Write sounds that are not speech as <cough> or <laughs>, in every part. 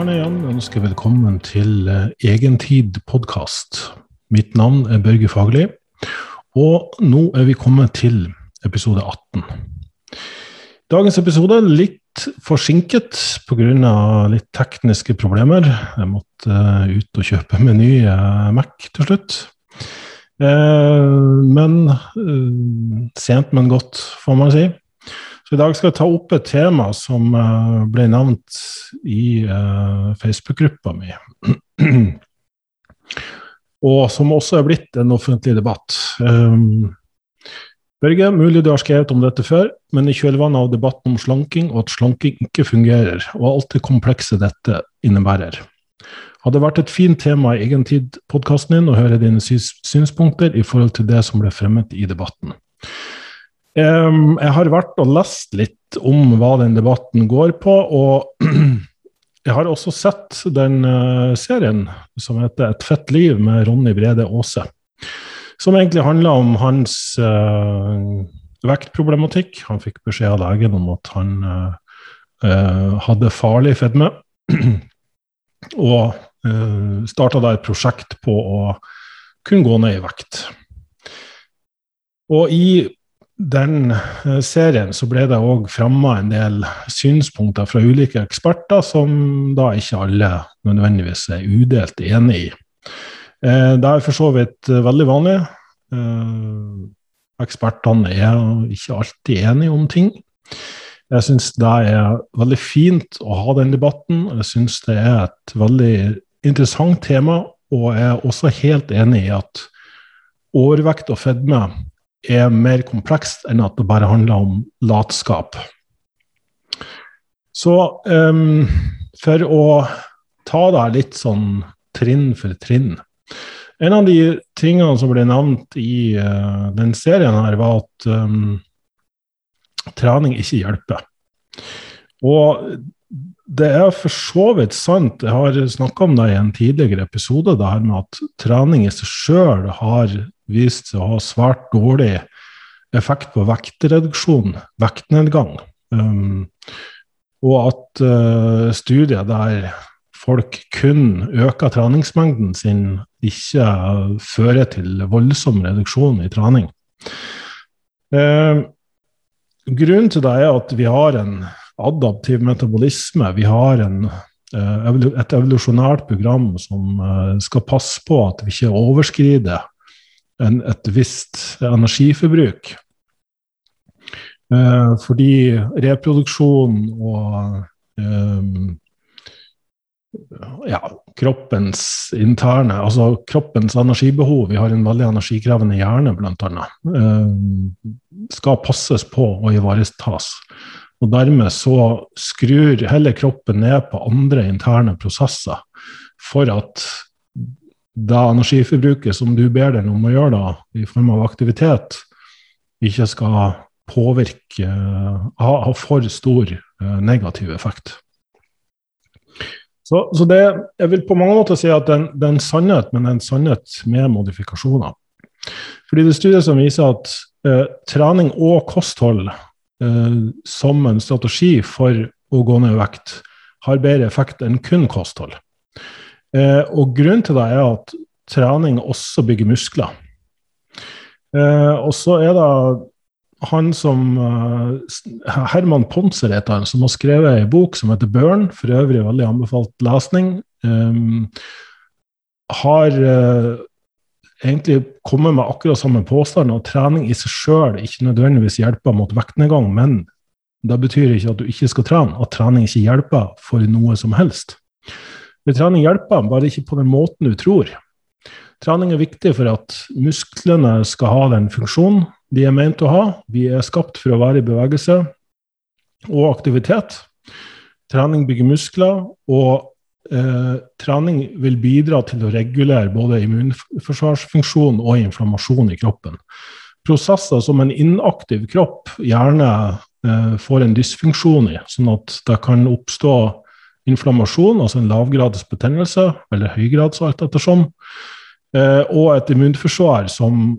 kan jeg velkommen til eh, Egentid podkast. Mitt navn er Børge Fagerli, og nå er vi kommet til episode 18. Dagens episode er litt forsinket pga. litt tekniske problemer. Jeg måtte uh, ut og kjøpe med ny uh, Mac til slutt. Men sent, men godt, får man si. Så I dag skal jeg ta opp et tema som ble nevnt i Facebook-gruppa mi. <clears throat> og som også er blitt en offentlig debatt. Um, Børge, mulig du har skrevet om dette før, men i kjølvannet av debatten om slanking og at slanking ikke fungerer, og alt det komplekse dette innebærer. Hadde vært et fint tema i egen tid, podkasten din å høre dine synspunkter i forhold til det som ble fremmet i debatten. Jeg har vært og lest litt om hva den debatten går på, og <clears throat> jeg har også sett den eh, serien som heter Et fett liv med Ronny Brede Aase som egentlig handler om hans uh, vektproblematikk. Han fikk beskjed av legen om at han uh, hadde farlig fedme, <clears throat> og uh, starta da et prosjekt på å kunne gå ned i vekt. Og i den serien så ble det òg fremma en del synspunkter fra ulike eksperter som da ikke alle nødvendigvis er udelt enig i. Eh, det er for så vidt eh, veldig vanlig. Eh, ekspertene er ikke alltid enige om ting. Jeg syns det er veldig fint å ha den debatten. Jeg syns det er et veldig interessant tema, og jeg er også helt enig i at overvekt og fedme er mer komplekst enn at det bare handler om latskap. Så um, for å ta det litt sånn trinn for trinn en av de tingene som ble nevnt i uh, den serien, her var at um, trening ikke hjelper. Og det er for så vidt sant. Jeg har snakka om det i en tidligere episode, det her med at trening i seg sjøl har vist seg å ha svært dårlig effekt på vektreduksjon, vektnedgang. Um, og at uh, studier der folk kun øker treningsmengden sin, ikke fører til voldsom reduksjon i trening. Eh, grunnen til det er at vi har en adaptiv metabolisme. Vi har en, uh, et evolusjonært program som eh, skal passe på at vi ikke overskrider en, et visst energiforbruk. Eh, fordi reproduksjon og eh, ja, kroppens interne, altså kroppens energibehov, vi har en veldig energikrevende hjerne bl.a., eh, skal passes på og ivaretas. Og dermed så skrur heller kroppen ned på andre interne prosesser for at det energiforbruket som du ber den om å gjøre da, i form av aktivitet, ikke skal påvirke, ha, ha for stor eh, negativ effekt. Så, så, det, jeg vil på mange måter si at det er en sannhet, men en sannhet med modifikasjoner. Fordi det er studier som viser at eh, trening og kosthold eh, som en strategi for å gå ned i vekt, har bedre effekt enn kun kosthold. Eh, og grunnen til det er at trening også bygger muskler. Eh, og så er det han som uh, Herman Ponser heter han, som har skrevet ei bok som heter 'Burn', for øvrig veldig anbefalt lesning, um, har uh, egentlig kommet med akkurat samme påstand, at trening i seg sjøl ikke nødvendigvis hjelper mot vektnedgang, men det betyr ikke at du ikke skal trene, at trening ikke hjelper for noe som helst. Men trening hjelper, bare ikke på den måten du tror. Trening er viktig for at musklene skal ha den funksjonen de er ment å ha. Vi er skapt for å være i bevegelse og aktivitet. Trening bygger muskler, og eh, trening vil bidra til å regulere både immunforsvarsfunksjon og inflammasjon i kroppen. Prosesser som en inaktiv kropp gjerne eh, får en dysfunksjon i, sånn at det kan oppstå inflammasjon, altså en lavgrads betennelse, eller høygrads alt ettersom, eh, og et immunforsvar som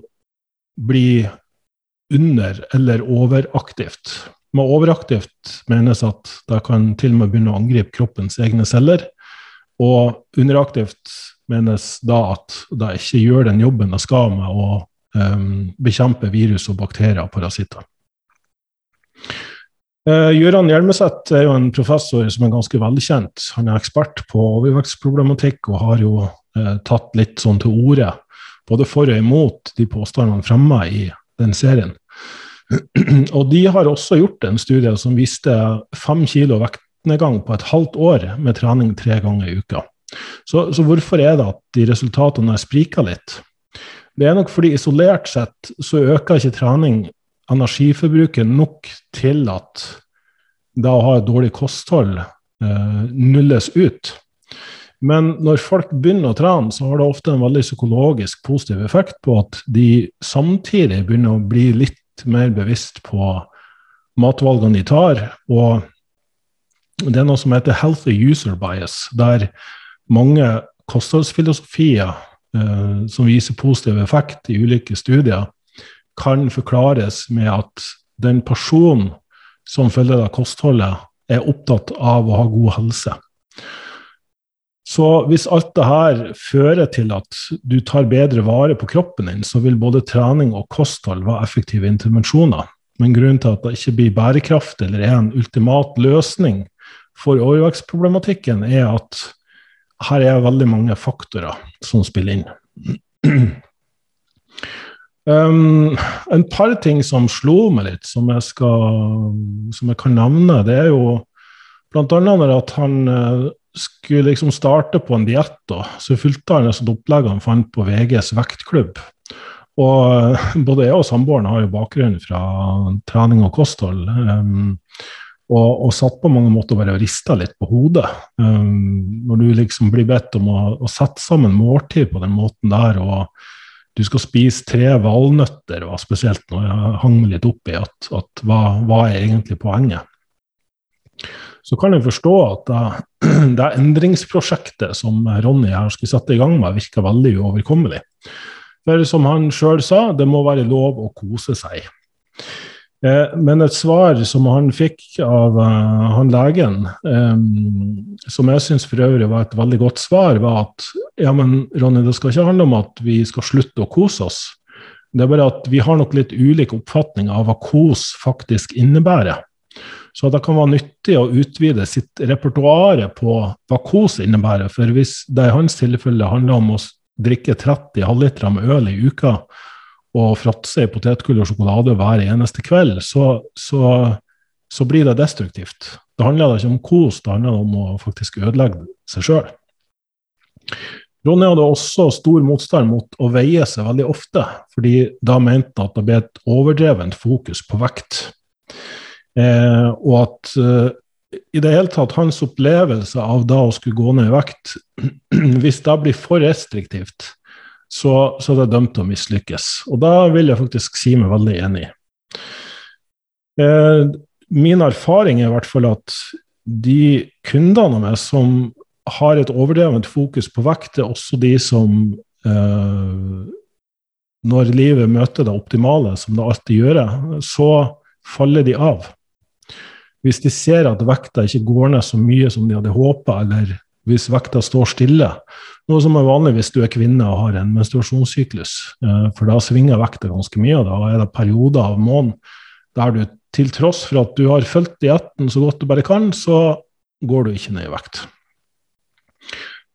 blir under- eller overaktivt. Med overaktivt menes at det kan til og med begynne å angripe kroppens egne celler. Og underaktivt menes da at det ikke gjør den jobben det skal med å um, bekjempe virus og bakterier og parasitter. Uh, Gøran Hjelmeset er jo en professor som er ganske velkjent. Han er ekspert på overvekstproblematikk og har jo uh, tatt litt sånn til orde både for og imot de påstandene fremma i den serien. <clears throat> Og de har også gjort en studie som viste fem kilo vektnedgang på et halvt år med trening tre ganger i uka. Så, så hvorfor er det at de resultatene spriker litt? Det er nok fordi isolert sett så øker ikke trening energiforbruket nok til at det å ha et dårlig kosthold eh, nulles ut. Men når folk begynner å trene, så har det ofte en veldig psykologisk positiv effekt på at de samtidig begynner å bli litt mer bevisst på matvalgene de tar. Og det er noe som heter healthy user bias, der mange kostholdsfilosofier eh, som viser positiv effekt i ulike studier, kan forklares med at den personen som følger det kostholdet, er opptatt av å ha god helse. Så hvis alt det her fører til at du tar bedre vare på kroppen din, så vil både trening og kosthold være effektive intervensjoner. Men grunnen til at det ikke blir bærekraft eller er en ultimat løsning for overvekstproblematikken, er at her er veldig mange faktorer som spiller inn. Um, en par ting som slo meg litt, som jeg, skal, som jeg kan nevne, det er jo bl.a. når at han uh, skulle liksom starte på en diett, så fulgte han et opplegg han fant på VGs vektklubb. Og uh, både jeg og samboeren har jo bakgrunn fra trening og kosthold. Um, og, og, satt på mange måter bare og rista litt på hodet. Um, når du liksom blir bedt om å, å, sette sammen måltid på den måten der, og du skal spise tre valnøtter, var spesielt når jeg hang litt opp i at, at hva, hva, er egentlig poenget? Så kan jeg forstå at det, <clears throat> det endringsprosjektet som Ronny her skulle sette i gang med, virker veldig uoverkommelig. For som han sjøl sa, det må være lov å kose seg. Eh, men et svar som han fikk av uh, han legen, um, som jeg syns for øvrig var et veldig godt svar, var at ja, men Ronny, det skal ikke handle om at vi skal slutte å kose oss. Det er bare at vi har nok litt ulik oppfatning av hva kos faktisk innebærer. Så det kan være nyttig å utvide sitt repertoar på hva kos innebærer. For hvis det i hans tilfelle handler om å drikke 30 halvlitere med øl i uka, og fratse i potetgull og sjokolade hver eneste kveld, så, så, så, blir det destruktivt. Det handler ikke om kos, det handler om å faktisk ødelegge seg sjøl. Ronny hadde også stor motstand mot å veie seg veldig ofte, fordi da mente han at det ble et overdrevent fokus på vekt. Eh, og at eh, i det hele tatt hans opplevelse av da å skulle gå ned i vekt, <clears throat> hvis det blir for restriktivt, så, så det er dømt til å mislykkes. Og da vil jeg faktisk si meg veldig enig. Eh, min erfaring er i hvert fall at de kundene med som har et overdrevent fokus på vekt, det er også de som eh, når livet møter det optimale, som det alltid gjør, så faller de av. Hvis de ser at vekta ikke går ned så mye som de hadde håpa, eller hvis vekta står stille, noe som er vanlig hvis du er kvinne og har en menstruasjonssyklus. Eh, for da svinger vekta ganske mye, og da er det perioder av måneden der du til tross for at du har fulgt dietten så godt du bare kan, så går du ikke ned i vekt.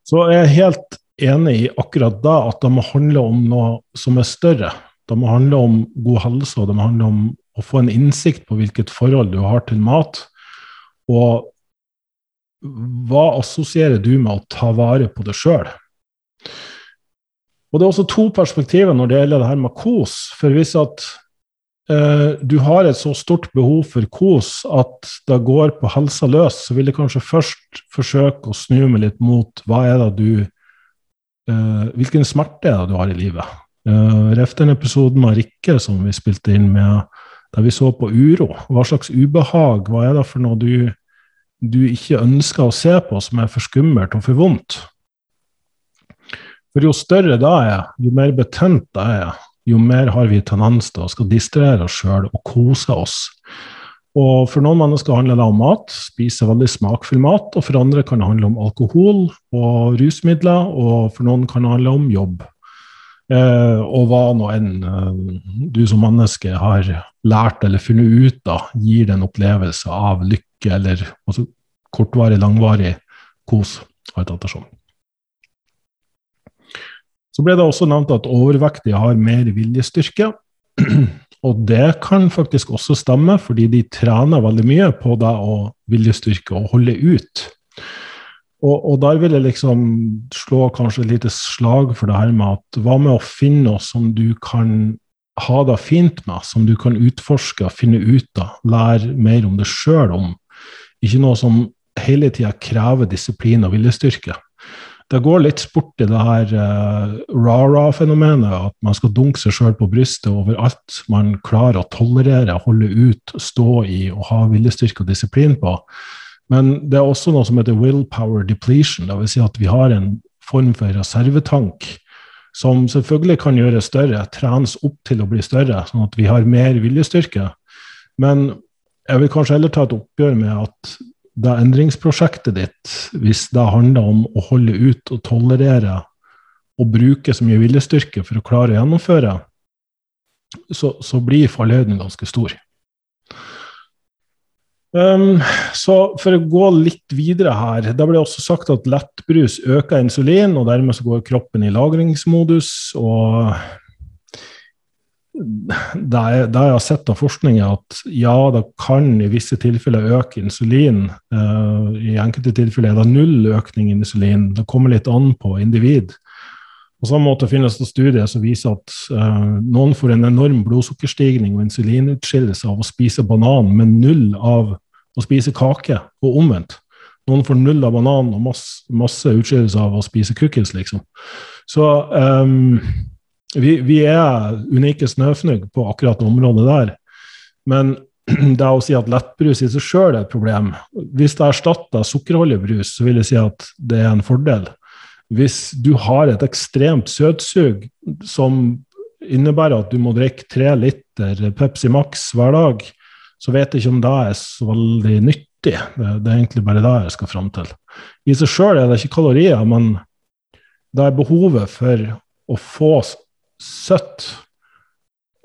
Så jeg er helt enig i akkurat da at det må handle om noe som er større. Det må handle om god helse, og det må handle om å få en innsikt på hvilket forhold du har til mat. Og hva assosierer du med å ta vare på det sjøl? Og Det er også to perspektiver når det gjelder det her med kos. For hvis at eh, du har et så stort behov for kos at det går på helsa løs, så vil jeg kanskje først forsøke å snu meg litt mot hva er det du eh, Hvilken smerte er det du har i livet? Eh, Ref den episoden av Rikke som vi spilte inn med, der vi så på uro. Hva slags ubehag? Hva er det for noe du, du ikke ønsker å se på, som er for skummelt og for vondt? For jo større da er, jo mer betent da er, jo mer har vi tendens til å skal distrahere oss sjøl og kose oss. Og For noen mennesker handler det om mat, spise veldig smakfull mat. Og for andre kan det handle om alkohol og rusmidler, og for noen kan det handle om jobb. Eh, og hva nå enn eh, du som menneske har lært eller funnet ut av, gir det en opplevelse av lykke eller altså, kortvarig, langvarig kos. Så ble det også nevnt at overvektige har mer viljestyrke. <clears throat> Og det kan faktisk også stemme, fordi de trener veldig mye på det å viljestyrke og holde ut. Og, og, der vil jeg liksom slå kanskje et lite slag for det her med at hva med å finne noe som du kan ha det fint med, som du kan utforske, finne ut av, lære mer om det sjøl om. Ikke noe som hele tida krever disiplin og viljestyrke det går litt sport i det her uh, rara-fenomenet, at man skal dunke seg sjøl på brystet over alt man klarer å tolerere, holde ut, stå i og ha viljestyrke og disiplin på. Men det er også noe som heter willpower depletion, dvs. Si at vi har en form for reservetank som selvfølgelig kan gjøre større, trenes opp til å bli større, sånn at vi har mer viljestyrke. Men jeg vil kanskje heller ta et oppgjør med at det endringsprosjektet ditt, hvis det handler om å holde ut og tolerere og bruke så mye viljestyrke for å klare å gjennomføre, så, så blir fallhøyden ganske stor. Um, så for å gå litt videre her Da ble det også sagt at lettbrus øker insulin, og dermed så går kroppen i lagringsmodus. og det jeg har sett av forskning, er at ja, det kan i visse tilfeller øke insulin. Uh, I enkelte tilfeller er det null økning i insulin. Det kommer litt an på individ. På samme måte finnes det studier som viser at uh, noen får en enorm blodsukkerstigning og insulinutskillelse av å spise banan, men null av å spise kake, og omvendt. Noen får null av banan og masse, masse utskillelse av å spise cookies, liksom. Så um, vi, vi er unike snøfnugg på akkurat det området der. Men <clears throat> det å si at lettbrus i seg sjøl er et problem Hvis det erstatter sukkerholdig brus, så vil jeg si at det er en fordel. Hvis du har et ekstremt søtsug som innebærer at du må drikke tre liter Pepsi Max hver dag, så vet jeg ikke om det er så veldig nyttig. Det, det er egentlig bare det jeg skal fram til. I seg sjøl er det ikke kalorier, men det er behovet for å få søtt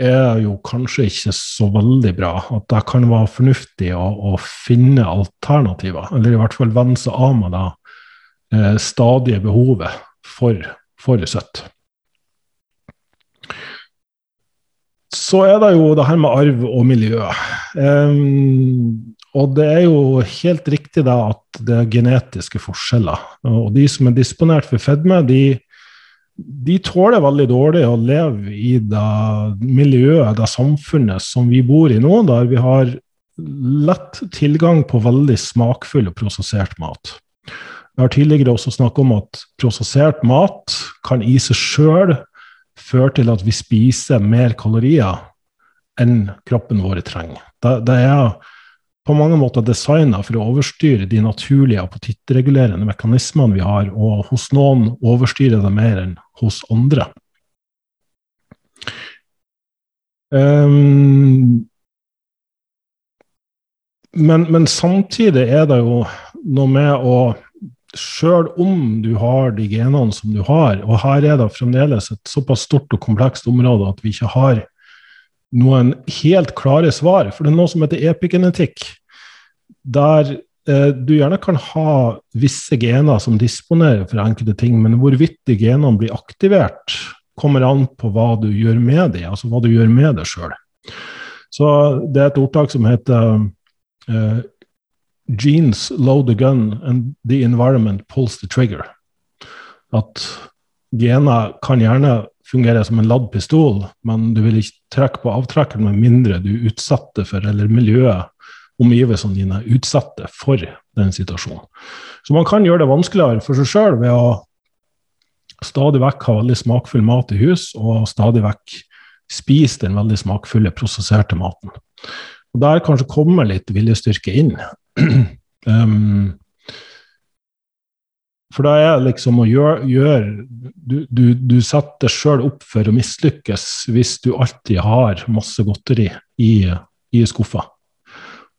er jo kanskje ikke så veldig bra. At det kan være fornuftig å, å finne alternativer, eller i hvert fall venne seg av med det eh, stadige behovet for, for søtt. Så er det jo det her med arv og miljø. Um, og det er jo helt riktig da at det er genetiske forskjeller. Og de som er disponert for fedme, de de tåler veldig dårlig å leve i det miljøet, det samfunnet som vi bor i nå, der vi har lett tilgang på veldig smakfull og prosessert mat. Jeg har tidligere også snakket om at prosessert mat kan i seg sjøl føre til at vi spiser mer kalorier enn kroppen vår trenger. Det, det er på mange måter designa for å overstyre de naturlige appetittregulerende mekanismene vi har, og hos noen overstyrer det mer enn hos andre. Um, men, men, samtidig er det jo noe med å Sjøl om du har de genene som du har, og her er det fremdeles et såpass stort og komplekst område at vi ikke har noen helt klare svar. For det er noe som heter epigenetikk, der eh, du gjerne kan ha visse gener som disponerer for enkelte ting, men hvorvidt de genene blir aktivert, kommer an på hva du gjør med dem, altså hva du gjør med det sjøl. Så det er et ordtak som heter eh, Genes load the gun and the environment pulls the trigger. At gener kan gjerne fungerer som en ladd pistol, men du vil ikke trekke på avtrekkeren med mindre du utsetter for, eller miljøet, omgivelsene dine, utsetter for den situasjonen. Så man kan gjøre det vanskeligere for seg sjøl ved å stadig vekk ha veldig smakfull mat i hus, og stadig vekk spise den veldig smakfulle, prosesserte maten. Og Der kanskje kommer litt viljestyrke inn. <clears throat> um, For da er liksom å gjøre, gjøre du, du, du, setter deg sjøl opp for å mislykkes hvis du alltid har masse godteri i, i skuffa.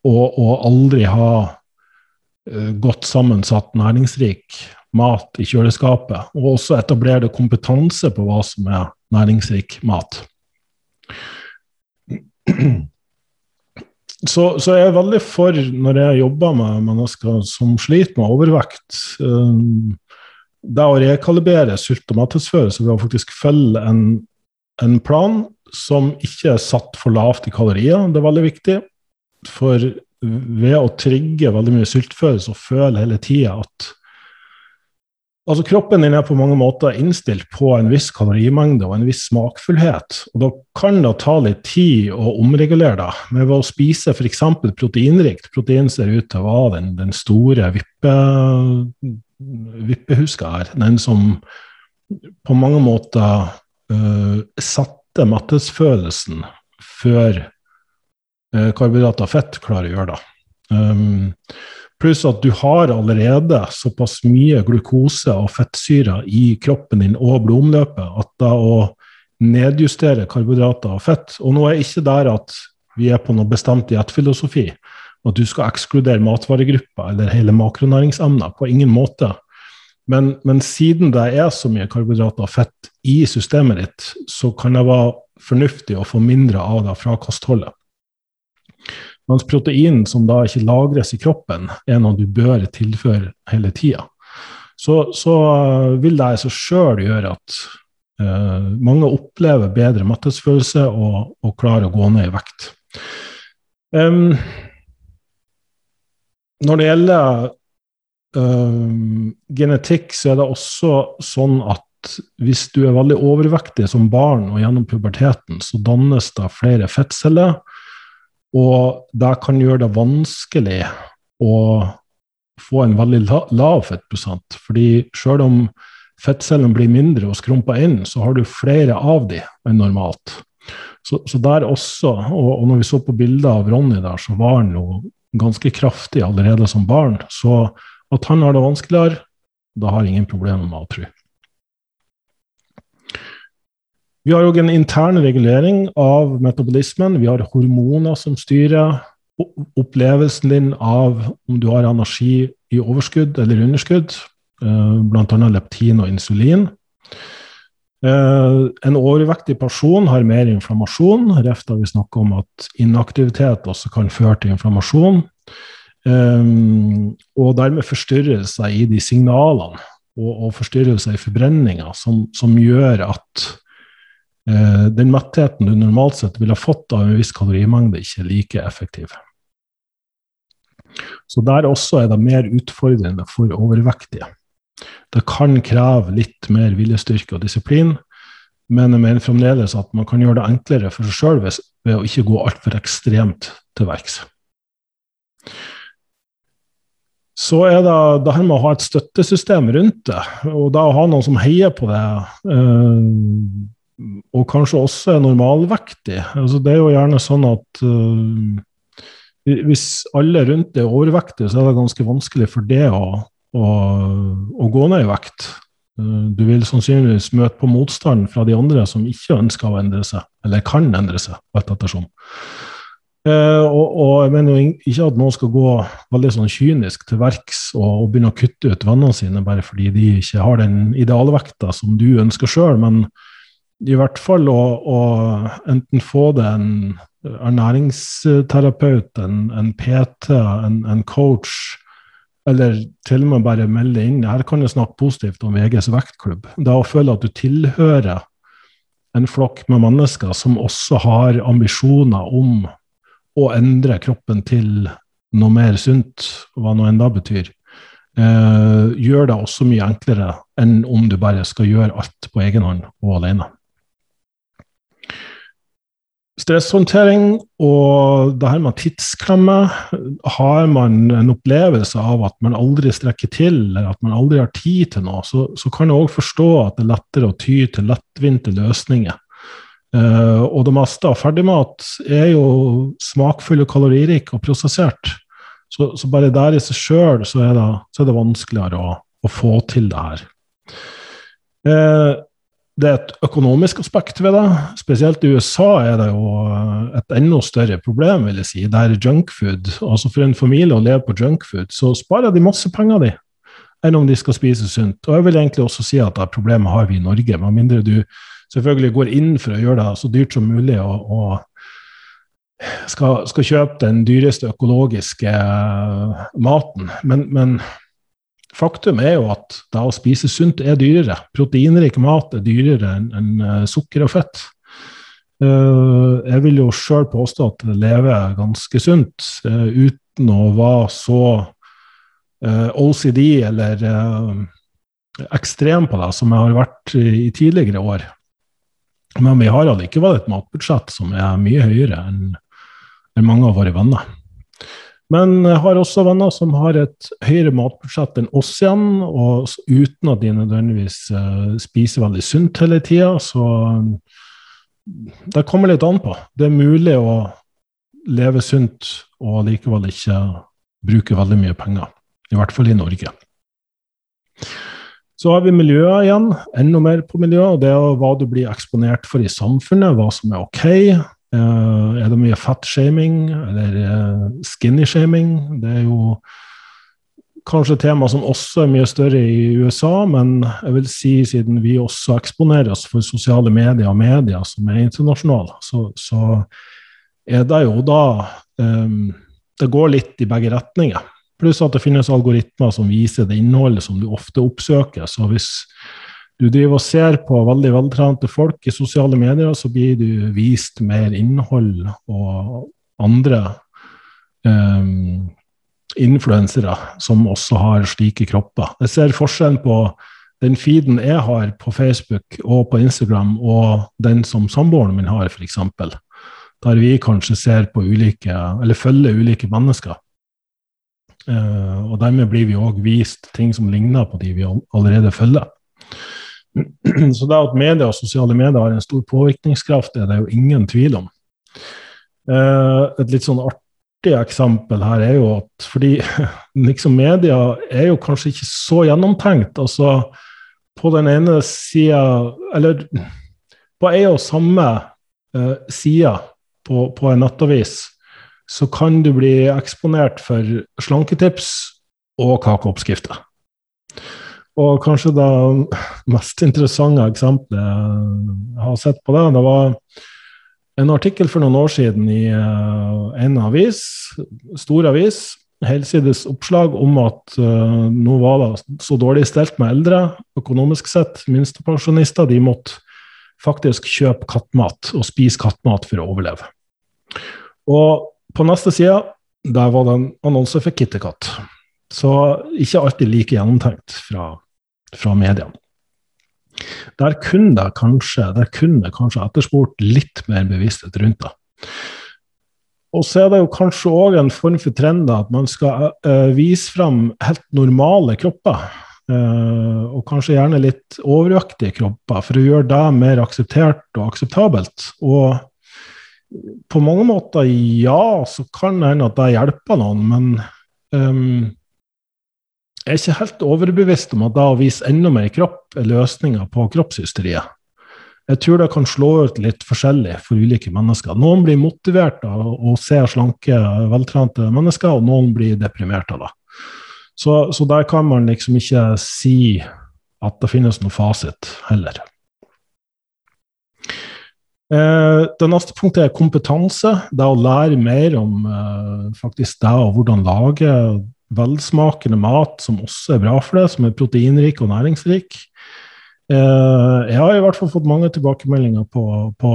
og, og aldri ha uh, godt sammensatt næringsrik mat i kjøleskapet. Og også etablere kompetanse på hva som er næringsrik mat. <clears throat> Så, så jeg er veldig for, når jeg jobber med mennesker som sliter med overvekt, um, det å rekalibrere sult- og metthetsfølelse ved å faktisk følge en, en, plan som ikke er satt for lavt i kalorier. Det er veldig viktig. For ved å trigge veldig mye sultfølelse og føle hele tida at Altså Kroppen din er på mange måter innstilt på en viss kalorimengde og en viss smakfullhet. og Da kan det ta litt tid å omregulere det. Men ved å spise f.eks. proteinrikt Protein ser ut til å være den, den store vippe, vippehuska her. Den som på mange måter uh, satte mattesfølelsen før uh, karbohydrater og fett klarer å gjøre det. Um, Pluss at du har allerede såpass mye glukose og fettsyrer i kroppen din og blodomløpet at da å nedjustere karbohydrater og fett Og nå er ikke der at vi er på noe bestemt diettfilosofi, at du skal ekskludere matvaregrupper eller hele makronæringsemner. På ingen måte. Men, men, siden det er så mye karbohydrater og fett i systemet ditt, så kan det være fornuftig å få mindre av det fra kostholdet. Mens protein som da ikke lagres i kroppen, er noe du bør tilføre hele tida. Så, så, eh, vil det i seg sjøl gjøre at uh, mange opplever bedre mattesfølelse og, og, klarer å gå ned i vekt. Um, når det gjelder uh, genetikk, så er det også sånn at hvis du er veldig overvektig som barn og gjennom puberteten, så dannes det flere fettceller og det kan gjøre det vanskelig å få en veldig lav fettprosent. Fordi selv om fettcellene blir mindre og skrumper inn, så har du flere av de enn normalt. Så, så der også, og, og, når vi så på bildet av Ronny der, så var han jo ganske kraftig allerede som barn. Så at han har det vanskeligere, da har ingen problemer med å tro. Vi har òg en intern regulering av metabolismen. Vi har hormoner som styrer opplevelsen din av om du har energi i overskudd eller underskudd, eh, bl.a. leptin og insulin. Eh, en overvektig person har mer inflammasjon. Reft har vi snakka om at inaktivitet også kan føre til inflammasjon. Eh, og dermed forstyrrelser i de signalene og, og forstyrrelser i forbrenninga som, som gjør at den mettheten du normalt sett ville fått av en viss kalorimengde, ikke er like effektiv. Så der også er det mer utfordrende for overvektige. Det kan kreve litt mer viljestyrke og disiplin, men jeg mener fremdeles at man kan gjøre det enklere for seg sjøl ved, å ikke gå altfor ekstremt til verks. Så er det det her med å ha et støttesystem rundt det, og da å ha noen som heier på det. Øh, og kanskje også er normalvektig. Altså, det er jo gjerne sånn at uh, hvis alle rundt er overvektige, så er det ganske vanskelig for det å, å, å gå ned i vekt. Uh, du vil sannsynligvis møte på motstand fra de andre som ikke ønsker å endre seg, eller kan endre seg, alt ettersom. Uh, og, og, jeg mener jo ikke at noen skal gå veldig sånn kynisk til verks og, og, begynne å kutte ut vennene sine bare fordi de ikke har den idealvekta som du ønsker sjøl, men i hvert fall å, å enten få det en ernæringsterapeut, en, en PT, en, en, coach, eller til og med bare melde inn. Her kan du snakke positivt om VGs vektklubb. Det å føle at du tilhører en flokk med mennesker som også har ambisjoner om å endre kroppen til noe mer sunt, hva nå enn det betyr, eh, gjør det også mye enklere enn om du bare skal gjøre alt på egen hånd og alene. Stresshåndtering og det her med tidsklemme Har man en opplevelse av at man aldri strekker til, eller at man aldri har tid til noe, så, så kan jeg òg forstå at det er lettere å ty til lettvinte løsninger. Uh, og det meste av ferdigmat er jo smakfull og kaloririk og prosessert. Så, så bare der i seg sjøl så, så, er det vanskeligere å, å få til det her. Uh, det er et økonomisk aspekt ved det. Spesielt i USA er det jo et enda større problem, vil jeg si. Der junkfood, altså for en familie å leve på junkfood, så sparer de masse penger, de, enn om de skal spise sunt. Og jeg vil egentlig også si at det problemet har vi i Norge, med mindre du selvfølgelig går inn for å gjøre det så dyrt som mulig og, og skal, skal, kjøpe den dyreste økologiske maten. Men, men faktum er jo at det å spise sunt er dyrere. Proteinrik mat er dyrere enn en, uh, sukker og fett. Uh, jeg vil jo sjøl påstå at jeg lever ganske sunt, uh, uten å være så OCD eller ekstrem på det som jeg har vært i tidligere år. Men vi har allikevel et matbudsjett som er mye høyere enn mange av våre venner. Men jeg har også venner som har et høyere matbudsjett enn oss igjen, og uten at de nødvendigvis uh, spiser veldig sunt hele tida. Så det kommer litt an på. Det er mulig å leve sunt og likevel ikke bruke veldig mye penger. I hvert fall i Norge. Så har vi miljøet igjen. Enda mer på miljøet. Det er hva du blir eksponert for i samfunnet, hva som er ok. Uh, er det mye fat-shaming eller uh, skinny-shaming? Det er jo kanskje tema som også er mye større i USA, men jeg vil si siden vi også eksponerer oss for sosiale medier og medier som er internasjonale, så, så er det jo da um, Det går litt i begge retninger. Pluss at det finnes algoritmer som viser det innholdet som du ofte oppsøker. Så hvis du driver og ser på veldig veltrente folk i sosiale medier, så blir du vist mer innhold og andre um, influensere som også har slike kropper. Jeg ser forskjellen på den feeden jeg har på Facebook og på Instagram, og den som samboeren min har, f.eks. Der vi kanskje ser på ulike, eller følger ulike mennesker. Uh, og dermed blir vi òg vist ting som ligner på de vi allerede følger. <clears throat> Så det at media og sosiale medier har en stor påvirkningskraft, er det jo ingen tvil om. Eh, et litt sånn artig eksempel her er jo at fordi <laughs> liksom media er jo kanskje ikke så gjennomtenkt. altså på den ene sida Eller <clears throat> på ei og samme uh, side på, på, en nettavis så kan du bli eksponert for slanketips og kakeoppskrifter. Og kanskje det mest interessante eksempelet jeg har sett på det, det var en artikkel for noen år siden i uh, en avis, stor avis, helsides oppslag om at uh, nå var det så dårlig stelt med eldre økonomisk sett. Minstepensjonister de måtte faktisk kjøpe kattmat og spise kattmat for å overleve. Og på neste side der var det en annonse for Kittekat. Så ikke alltid like gjennomtenkt fra, fra mediene. Der kunne det kanskje, kanskje etterspurt litt mer bevissthet rundt det. Og så er det jo kanskje òg en form for trend at man skal uh, vise fram helt normale kropper. Uh, og kanskje gjerne litt overvektige kropper, for å gjøre det mer akseptert og akseptabelt. Og på mange måter, ja, så kan det hende at det hjelper noen, men um, jeg er ikke helt overbevist om at da å vise enda mer kropp er løsninga på kroppshysteriet. Jeg tror det kan slå ut litt forskjellig for ulike mennesker. Noen blir motivert av å se slanke, veltrente mennesker, og noen blir deprimert av det. Så, så, der kan man liksom ikke si at det finnes noen fasit heller. Eh, det neste punktet er kompetanse. Det å lære mer om eh, faktisk det og hvordan lage velsmakende mat som også er bra for deg, som er proteinrik og næringsrik. Eh, jeg har i hvert fall fått mange tilbakemeldinger på, på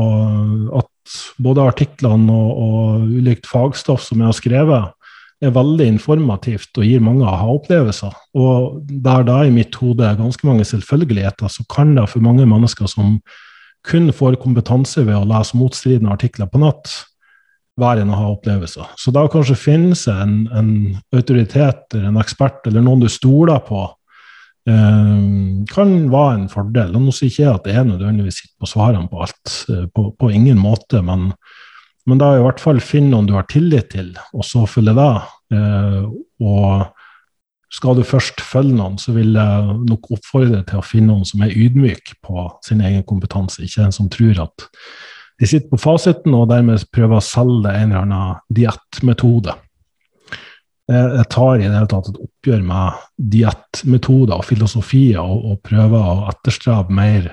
at både artiklene og, og, ulikt fagstoff som jeg har skrevet, er veldig informativt og gir mange aha-opplevelser. Og der da i mitt hode er ganske mange selvfølgeligheter, så kan det for mange mennesker som kun får kompetanse ved å lese motstridende artikler på nett, være å ha opplevelser. Så da kanskje finnes en, en autoritet eller en ekspert eller noen du stoler på, eh, kan være en fordel. Og nå sier ikke jeg at er nødvendigvis sitter på svarene på alt, eh, på, på, ingen måte, men, men da i hvert fall finne noen du har tillit til, og så følge det. Eh, og skal du først følge noen, så vil jeg nok oppfordre deg til å finne noen som er ydmyk på sin egen kompetanse, ikke en som tror at de sitter på fasiten og dermed prøver å selge en eller annen diettmetode. Jeg tar i det hele tatt et oppgjør med diettmetoder og filosofier og, og, prøver å etterstrebe mer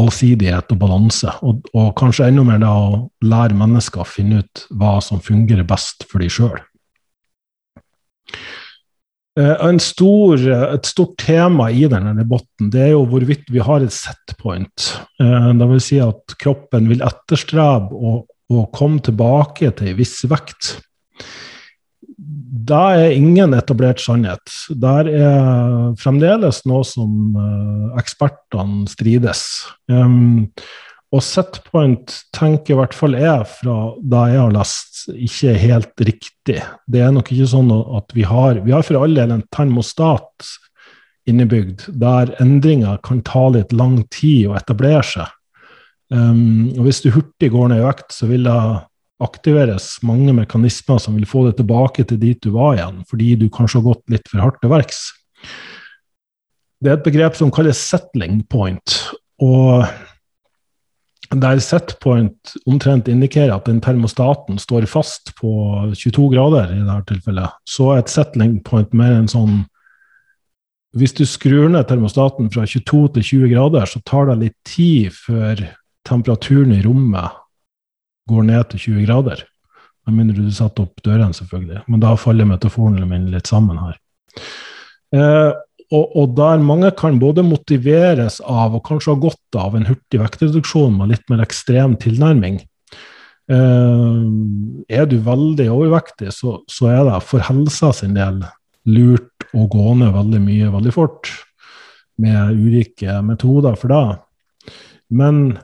allsidighet og balanse. Og, og kanskje enda mer da å lære mennesker å finne ut hva som fungerer best for de sjøl. Eh, stor, et stort tema i denne debatten det er jo hvorvidt vi har et setpoint. Eh, det vil si at kroppen vil etterstrebe å, å komme tilbake til en viss vekt. Det er ingen etablert sannhet. Der er fremdeles noe som eh, ekspertene strides. Og setpoint tenker i hvert fall jeg, fra da jeg har lest, ikke helt riktig. Det er nok ikke sånn at vi har Vi har for all del en termostat innebygd der endringer kan ta litt lang tid å etablere seg. Um, og hvis du hurtig går ned i vekt, så vil det aktiveres mange mekanismer som vil få deg tilbake til dit du var igjen, fordi du kanskje har gått litt for hardt til verks. Det er et begrep som kalles settling point. og der setpoint omtrent indikerer at den termostaten står fast på 22 grader, i dette tilfellet, så er et settling point mer en sånn Hvis du skrur ned termostaten fra 22 til 20 grader, så tar det litt tid før temperaturen i rommet går ned til 20 grader. Med mindre du setter opp dørene, selvfølgelig. Men da faller metaforene mine litt sammen her. Eh, og, og, der mange kan både motiveres av og kanskje ha godt av en hurtig vektreduksjon med litt mer ekstrem tilnærming. Uh, er du veldig overvektig, så, så, er det for helsa sin del lurt å gå ned veldig mye veldig fort, med ulike metoder for det. Men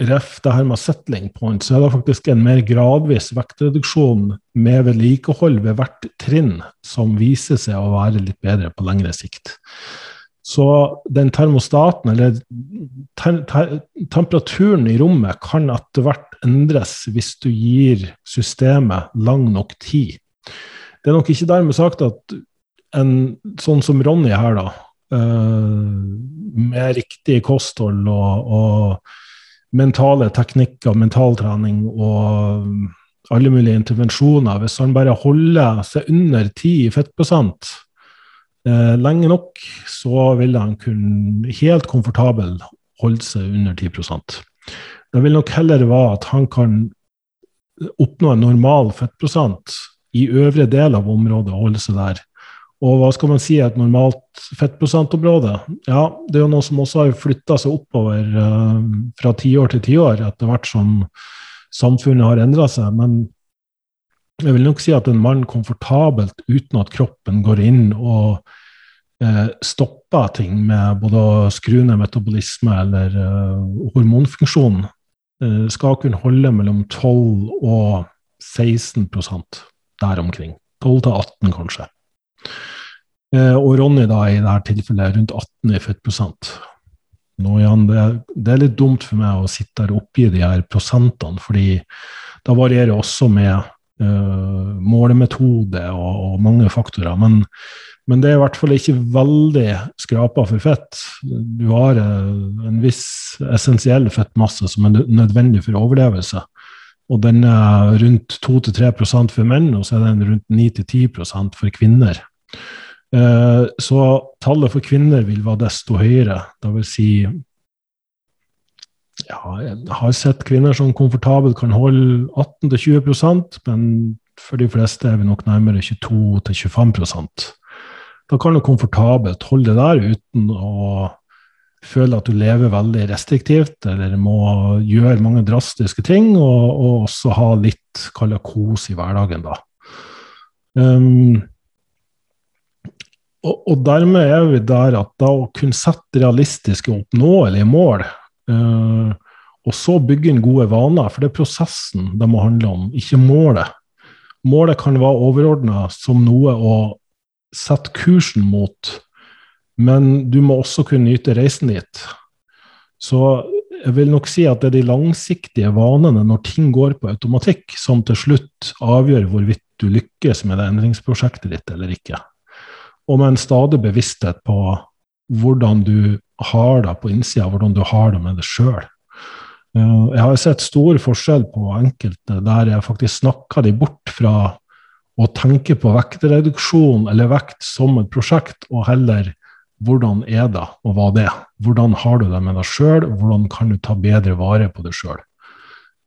ref det her med settling point, så er det faktisk en mer gradvis vektreduksjon med vedlikehold ved hvert trinn som viser seg å være litt bedre på lengre sikt. Så den termostaten, eller te te temperaturen i rommet, kan etter hvert endres hvis du gir systemet lang nok tid. Det er nok ikke dermed sagt at en sånn som Ronny her, da, uh, med riktig kosthold og, og mentale teknikker, mentaltrening og alle mulige intervensjoner. Hvis han bare holder seg under 10 i fettprosent eh, lenge nok, så vil han kunne helt komfortabel holde seg under 10% Det vil nok heller være at han kan oppnå en normal fettprosent i øvre del av området og holde seg der og hva skal man si er et normalt fettprosentområde? Ja, det er jo noe som også har flytta seg oppover uh, fra tiår til tiår etter hvert som samfunnet har endra seg. Men jeg vil nok si at en mann komfortabelt uten at kroppen går inn og uh, stopper ting med både å skru ned metabolisme eller uh, hormonfunksjon, skal kunne holde mellom 12 og 16 der omkring. 12 til 18, kanskje. Eh, og Ronny da i dette tilfellet rundt 18 i fettprosent. Nå det, det, er litt dumt for meg å sitte her og oppgi de her prosentene, fordi da varierer også med uh, målemetode og, og, mange faktorer. Men, men, det er i hvert fall ikke veldig skrapa for fett. Du har uh, en viss essensiell fettmasse som er nødvendig for overlevelse. Og den er rundt 2-3% for menn, og så er den rundt 9-10 for kvinner. Eh, så tallet for kvinner vil være desto høyere. Det vil si ja, Jeg har sett kvinner som komfortabelt kan holde 18-20% men for de fleste er vi nok nærmere 22-25% Da kan du komfortabelt holde det der uten å føle at du lever veldig restriktivt eller må gjøre mange drastiske ting, og, og også ha litt kalla kos i hverdagen, da. Um, og, og, dermed er vi der at da å kunne sette realistiske, oppnåelige mål, uh, og så bygge inn gode vaner, for det er prosessen det må handle om, ikke målet. Målet kan være overordna som noe å sette kursen mot, men du må også kunne nyte reisen dit. Så jeg vil nok si at det er de langsiktige vanene når ting går på automatikk, som til slutt avgjør hvorvidt du lykkes med det endringsprosjektet ditt eller ikke. Og med en stadig bevissthet på hvordan du har det på innsida, hvordan du har det med deg sjøl. Eh, jeg har sett stor forskjell på enkelte der jeg faktisk snakker de bort fra å tenke på vektreduksjon eller vekt som et prosjekt, og heller hvordan er det, og hva det er. Hvordan har du det med deg sjøl, hvordan kan du ta bedre vare på deg sjøl.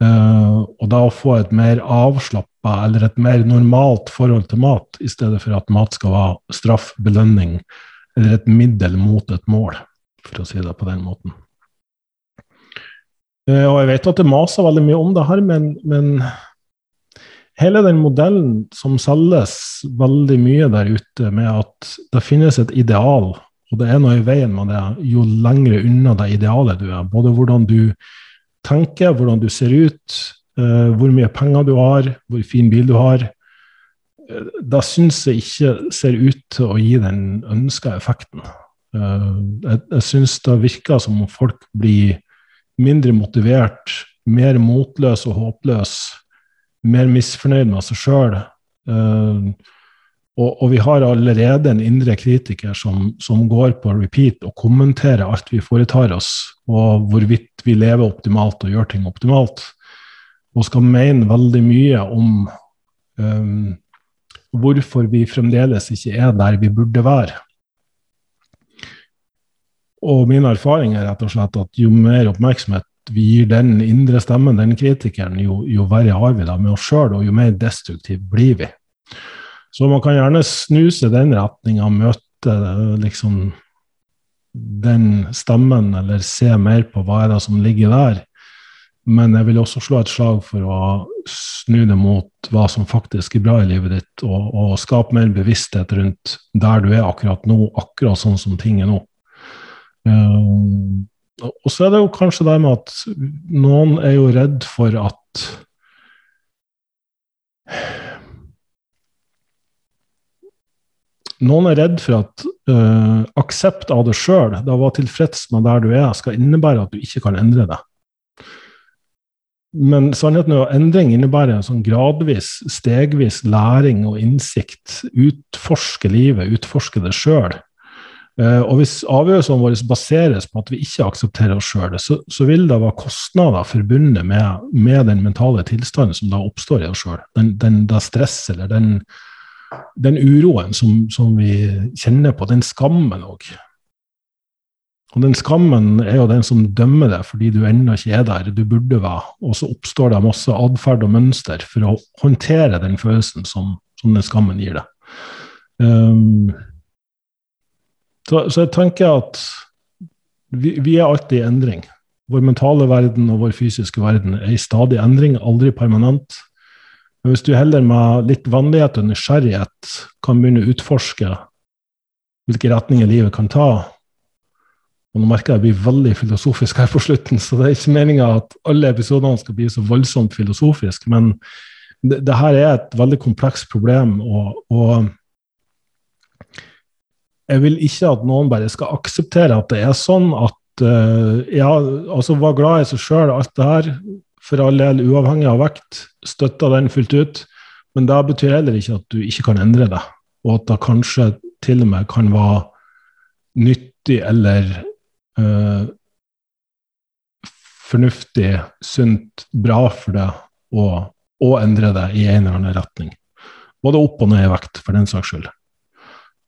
Uh, og da å få et mer avslappa eller et mer normalt forhold til mat, i stedet for at mat skal være straff, belønning eller et middel mot et mål, for å si det på den måten. Uh, og jeg vet at det maser veldig mye om det her, men, men hele den modellen som selges veldig mye der ute, med at det finnes et ideal, og det er noe i veien med det, jo lengre unna det idealet du er. Både hvordan du tenker, hvordan du ser ut, uh, hvor mye penger du har, hvor fin bil du har. Uh, da syns jeg ikke ser ut til å gi den ønska effekten. Uh, jeg jeg syns det virker som om folk blir mindre motivert, mer motløse og håpløse mer misfornøyd med seg sjøl. Uh, og, og, vi har allerede en indre kritiker som, som, går på repeat og kommenterer alt vi foretar oss, og hvorvidt vi lever optimalt og gjør ting optimalt. Og skal mene veldig mye om um, hvorfor vi fremdeles ikke er der vi burde være. Og min erfaring er rett og slett at jo mer oppmerksomhet vi gir den indre stemmen, den kritikeren, jo, jo verre har vi det med oss sjøl, og jo mer destruktiv blir vi. Så man kan gjerne snuse den retninga, møte liksom den stemmen, eller se mer på hva er det som ligger der. Men jeg vil også slå et slag for å snu det mot hva som faktisk er bra i livet ditt, og, og skape mer bevissthet rundt der du er akkurat nå, akkurat sånn som ting er nå. Um, og så er det jo kanskje det med at noen er jo redd for at Noen er redd for at uh, aksept av det sjøl, det å være tilfreds med der du er, skal innebære at du ikke kan endre det. Men sannheten er at endring innebærer en sånn gradvis, stegvis læring og innsikt. Utforske livet, utforske det sjøl. Uh, og hvis avgjørelsene våre baseres på at vi ikke aksepterer oss sjøl, så, så, vil det være kostnader forbundet med, med den mentale tilstanden som da oppstår i oss sjøl. Den, den, det stress eller den, den uroen som, som, vi kjenner på, den skammen òg. Og den skammen er jo den som dømmer deg fordi du ennå ikke er der du burde være. Og så oppstår det masse atferd og mønster for å håndtere den følelsen som, som den skammen gir deg. Um, så, så jeg tenker at vi, vi, er alltid i endring. Vår mentale verden og vår fysiske verden er i stadig endring, aldri permanent. Men hvis du heller med litt vanlighet og nysgjerrighet kan begynne å utforske hvilke retninger livet kan ta og Nå merker jeg at jeg blir veldig filosofisk her på slutten, så det er ikke meninga at alle episodene skal bli så voldsomt filosofisk, men det, det her er et veldig komplekst problem. og, og jeg vil ikke at noen bare skal akseptere at det er sånn at uh, ja, altså var glad i seg sjøl, alt det her, for all del uavhengig av vekt, støtter den fullt ut. Men det betyr heller ikke at du ikke kan endre det, og at det kanskje til og med kan være nyttig eller øh, fornuftig, sunt, bra for deg å, å endre det i en eller annen retning. Både opp og ned i vekt, for den saks skyld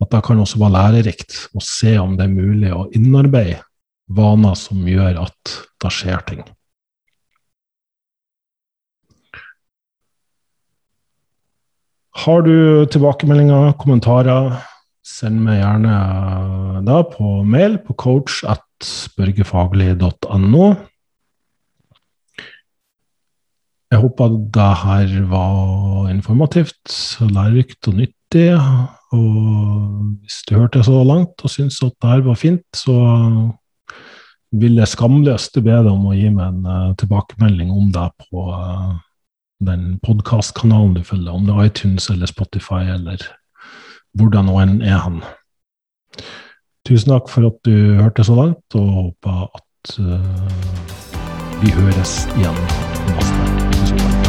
at det kan også være lærerikt å se om det er mulig å innarbeide vaner som gjør at det skjer ting. Har du tilbakemeldinger, kommentarer, send meg gjerne da på mail på coach at børgefaglig.no. Jeg håper det her var informativt, lærerikt og nyttig. Og hvis du hørte så langt og syntes at det her var fint, så vil jeg skamløst be deg om å gi meg en uh, tilbakemelding om det på uh, den podkastkanalen du følger, om det er iTunes eller Spotify eller hvor det nå enn er han. Tusen takk for at du hørte så langt, og håper at uh, vi høres igjen neste episode.